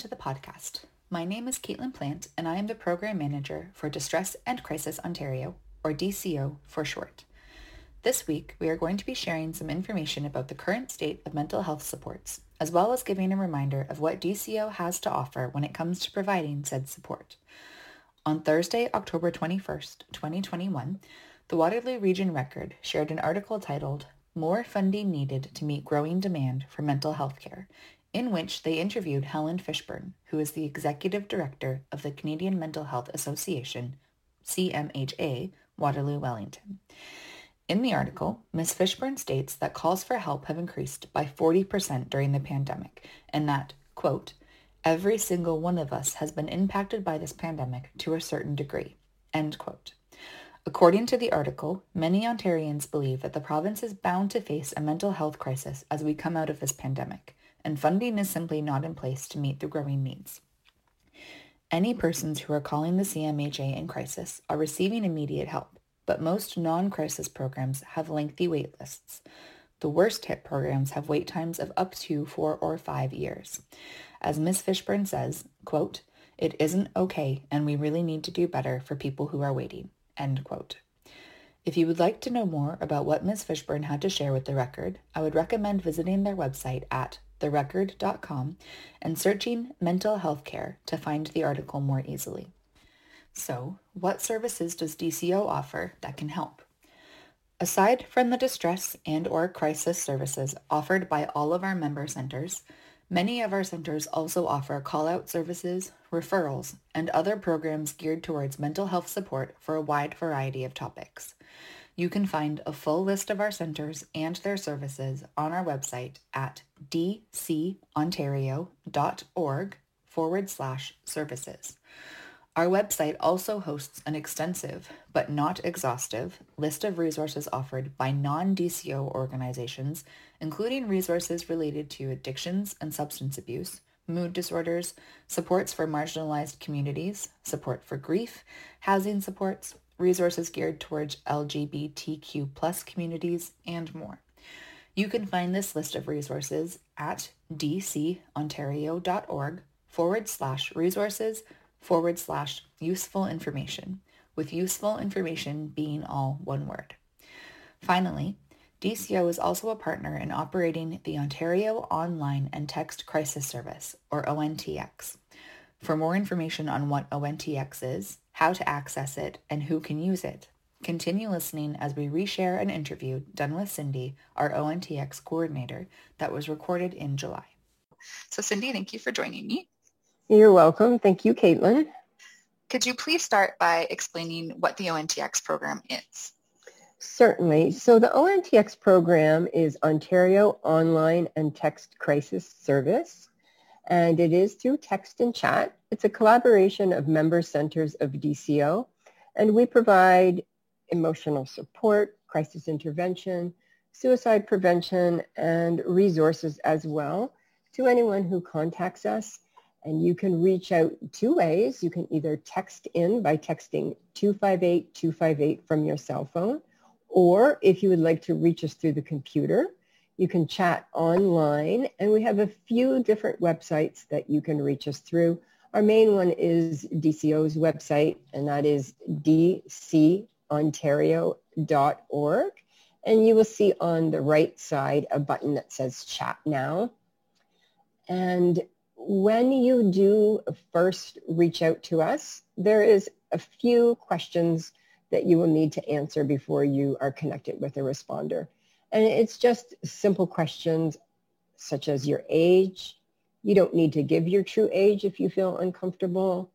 To the podcast. My name is Caitlin Plant, and I am the Program Manager for Distress and Crisis Ontario, or DCO for short. This week, we are going to be sharing some information about the current state of mental health supports, as well as giving a reminder of what DCO has to offer when it comes to providing said support. On Thursday, October 21st, 2021, the Waterloo Region Record shared an article titled More Funding Needed to Meet Growing Demand for Mental Health Care in which they interviewed Helen Fishburn, who is the Executive Director of the Canadian Mental Health Association, CMHA, Waterloo Wellington. In the article, Ms. Fishburn states that calls for help have increased by 40% during the pandemic and that, quote, every single one of us has been impacted by this pandemic to a certain degree, end quote. According to the article, many Ontarians believe that the province is bound to face a mental health crisis as we come out of this pandemic, and funding is simply not in place to meet the growing needs. Any persons who are calling the CMHA in crisis are receiving immediate help, but most non-crisis programs have lengthy wait lists. The worst hit programs have wait times of up to four or five years. As Ms. Fishburn says, quote, it isn't okay and we really need to do better for people who are waiting, end quote. If you would like to know more about what Ms. Fishburn had to share with the record, I would recommend visiting their website at therecord.com and searching mental health care to find the article more easily. So, what services does DCO offer that can help? Aside from the distress and or crisis services offered by all of our member centers, many of our centers also offer call-out services, referrals, and other programs geared towards mental health support for a wide variety of topics. You can find a full list of our centers and their services on our website at dcontario.org forward slash services. Our website also hosts an extensive, but not exhaustive, list of resources offered by non-DCO organizations, including resources related to addictions and substance abuse, mood disorders, supports for marginalized communities, support for grief, housing supports, resources geared towards LGBTQ plus communities, and more. You can find this list of resources at dcontario.org forward slash resources forward slash useful information, with useful information being all one word. Finally, DCO is also a partner in operating the Ontario Online and Text Crisis Service, or ONTX. For more information on what ONTX is, how to access it, and who can use it, continue listening as we reshare an interview done with Cindy, our ONTX coordinator, that was recorded in July. So Cindy, thank you for joining me. You're welcome. Thank you, Caitlin. Could you please start by explaining what the ONTX program is? Certainly. So the ONTX program is Ontario Online and Text Crisis Service, and it is through text and chat. It's a collaboration of member centers of DCO, and we provide emotional support, crisis intervention, suicide prevention, and resources as well to anyone who contacts us. And you can reach out two ways. You can either text in by texting 258-258 from your cell phone, or if you would like to reach us through the computer, you can chat online, and we have a few different websites that you can reach us through. Our main one is DCO's website, and that is ontario.org and you will see on the right side a button that says chat now. And when you do first reach out to us, there is a few questions that you will need to answer before you are connected with a responder. And it's just simple questions such as your age. You don't need to give your true age if you feel uncomfortable.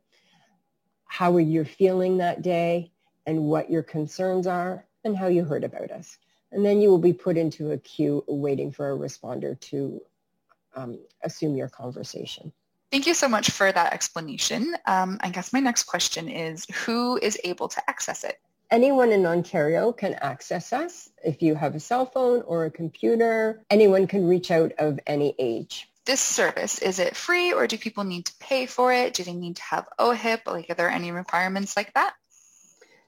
How are you feeling that day and what your concerns are and how you heard about us. And then you will be put into a queue waiting for a responder to um, assume your conversation. Thank you so much for that explanation. Um, I guess my next question is who is able to access it? Anyone in Ontario can access us. If you have a cell phone or a computer, anyone can reach out of any age. This service, is it free or do people need to pay for it? Do they need to have OHIP? Like, are there any requirements like that?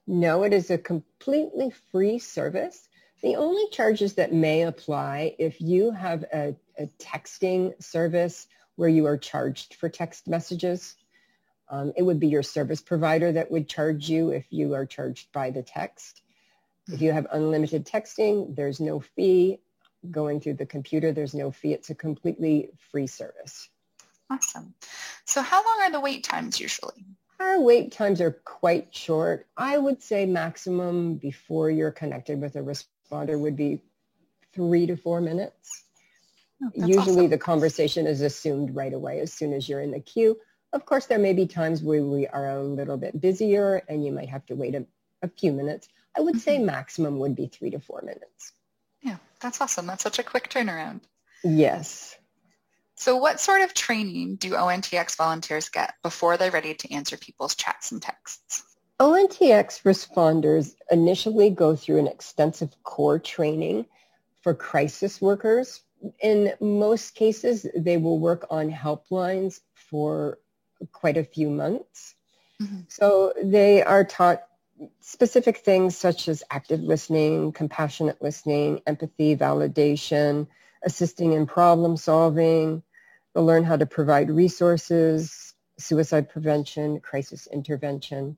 No, it is a completely free service. The only charges that may apply if you have a, a texting service where you are charged for text messages, um, it would be your service provider that would charge you if you are charged by the text. If you have unlimited texting, there's no fee. Going through the computer, there's no fee. It's a completely free service. Awesome. So how long are the wait times usually? Our wait times are quite short. I would say maximum before you're connected with a responder would be three to four minutes. Oh, Usually awesome. the conversation is assumed right away as soon as you're in the queue. Of course, there may be times where we are a little bit busier and you might have to wait a, a few minutes. I would mm-hmm. say maximum would be three to four minutes. Yeah, that's awesome. That's such a quick turnaround. Yes. So what sort of training do ONTX volunteers get before they're ready to answer people's chats and texts? ONTX responders initially go through an extensive core training for crisis workers. In most cases, they will work on helplines for quite a few months. Mm-hmm. So they are taught specific things such as active listening, compassionate listening, empathy, validation, assisting in problem solving, They'll learn how to provide resources, suicide prevention, crisis intervention.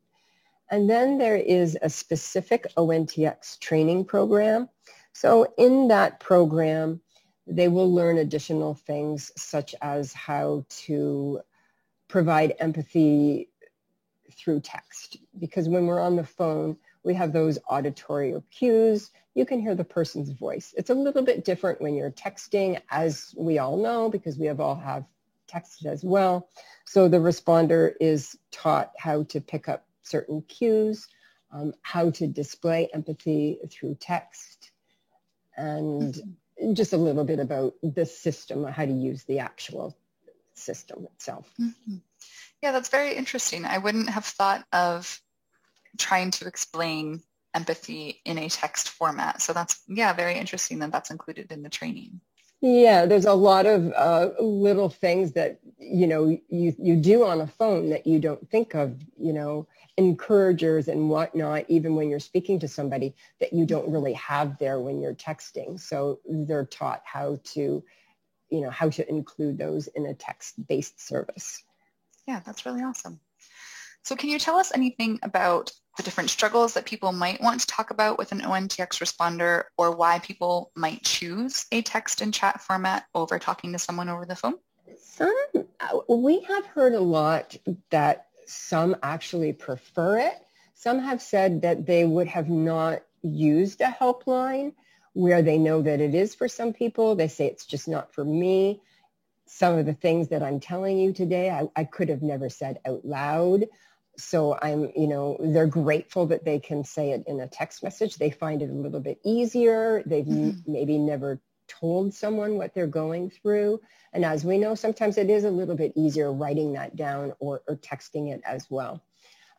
And then there is a specific ONTX training program. So in that program, they will learn additional things such as how to provide empathy through text. Because when we're on the phone, we have those auditory cues. You can hear the person's voice. It's a little bit different when you're texting, as we all know, because we have all have texted as well. So the responder is taught how to pick up certain cues, um, how to display empathy through text, and mm-hmm. just a little bit about the system, how to use the actual system itself. Mm-hmm. Yeah, that's very interesting. I wouldn't have thought of trying to explain empathy in a text format. So that's, yeah, very interesting that that's included in the training. Yeah, there's a lot of uh, little things that, you know, you, you do on a phone that you don't think of, you know, encouragers and whatnot, even when you're speaking to somebody that you don't really have there when you're texting. So they're taught how to, you know, how to include those in a text-based service. Yeah, that's really awesome. So can you tell us anything about the different struggles that people might want to talk about with an ONTX responder or why people might choose a text and chat format over talking to someone over the phone? Some, uh, we have heard a lot that some actually prefer it. Some have said that they would have not used a helpline where they know that it is for some people. They say it's just not for me. Some of the things that I'm telling you today, I, I could have never said out loud so I'm, you know, they're grateful that they can say it in a text message. They find it a little bit easier. They've mm-hmm. maybe never told someone what they're going through. And as we know, sometimes it is a little bit easier writing that down or, or texting it as well.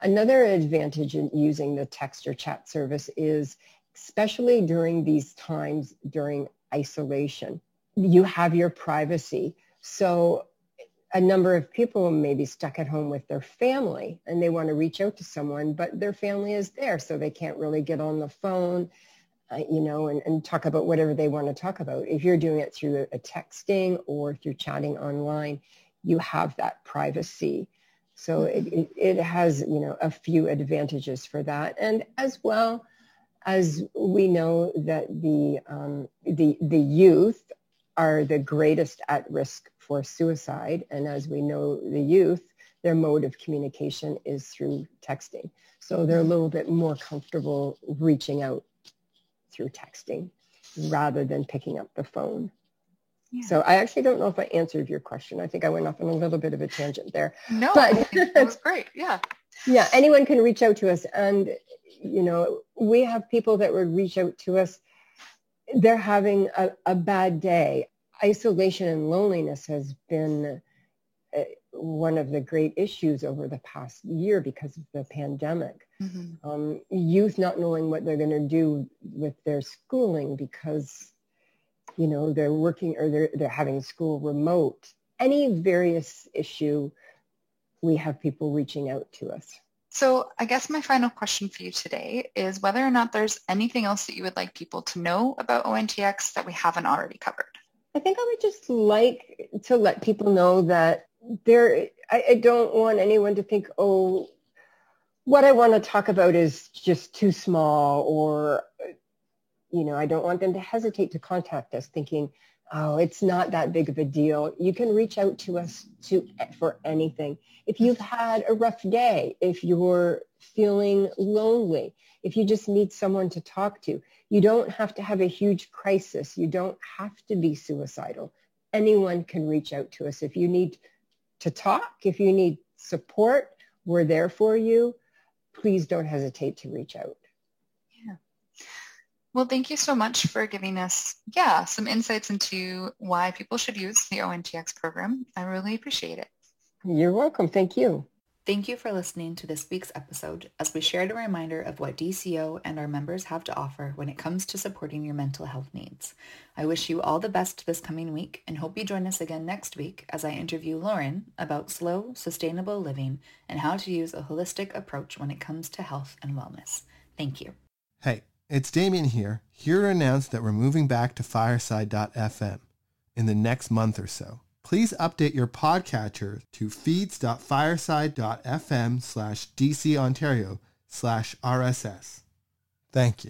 Another advantage in using the text or chat service is especially during these times during isolation, you have your privacy. So a number of people may be stuck at home with their family and they want to reach out to someone, but their family is there, so they can't really get on the phone, uh, you know, and, and talk about whatever they want to talk about. If you're doing it through a, texting or through chatting online, you have that privacy. So it, it, it has, you know, a few advantages for that. And as well, As we know that the, um, the, the youth are the greatest at risk for suicide. And as we know, the youth, their mode of communication is through texting. So they're a little bit more comfortable reaching out through texting rather than picking up the phone. Yeah. So I actually don't know if I answered your question. I think I went off on a little bit of a tangent there. No, but that was great. Yeah. Yeah. Anyone can reach out to us. And, you know, we have people that would reach out to us. They're having a, a bad day. Isolation and loneliness has been uh, one of the great issues over the past year because of the pandemic. Mm-hmm. Um, youth not knowing what they're going to do with their schooling because, you know, they're working or they're, they're having school remote. Any various issue, we have people reaching out to us. So I guess my final question for you today is whether or not there's anything else that you would like people to know about ONTX that we haven't already covered. I think I would just like to let people know that there, I, I don't want anyone to think, oh, what I want to talk about is just too small or, you know, I don't want them to hesitate to contact us thinking, oh, it's not that big of a deal. You can reach out to us to for anything. If you've had a rough day, if you're feeling lonely, if you just need someone to talk to, you don't have to have a huge crisis. You don't have to be suicidal. Anyone can reach out to us. If you need to talk. If you need support, we're there for you. Please don't hesitate to reach out. Yeah. Well, thank you so much for giving us, yeah, some insights into why people should use the ONTX program. I really appreciate it. You're welcome. Thank you. Thank you for listening to this week's episode as we shared a reminder of what DCO and our members have to offer when it comes to supporting your mental health needs. I wish you all the best this coming week and hope you join us again next week as I interview Lauren about slow, sustainable living and how to use a holistic approach when it comes to health and wellness. Thank you. Hey, it's Damien here, here to announce that we're moving back to fireside.fm in the next month or so please update your podcatcher to feeds.fireside.fm slash DC Ontario slash RSS. Thank you.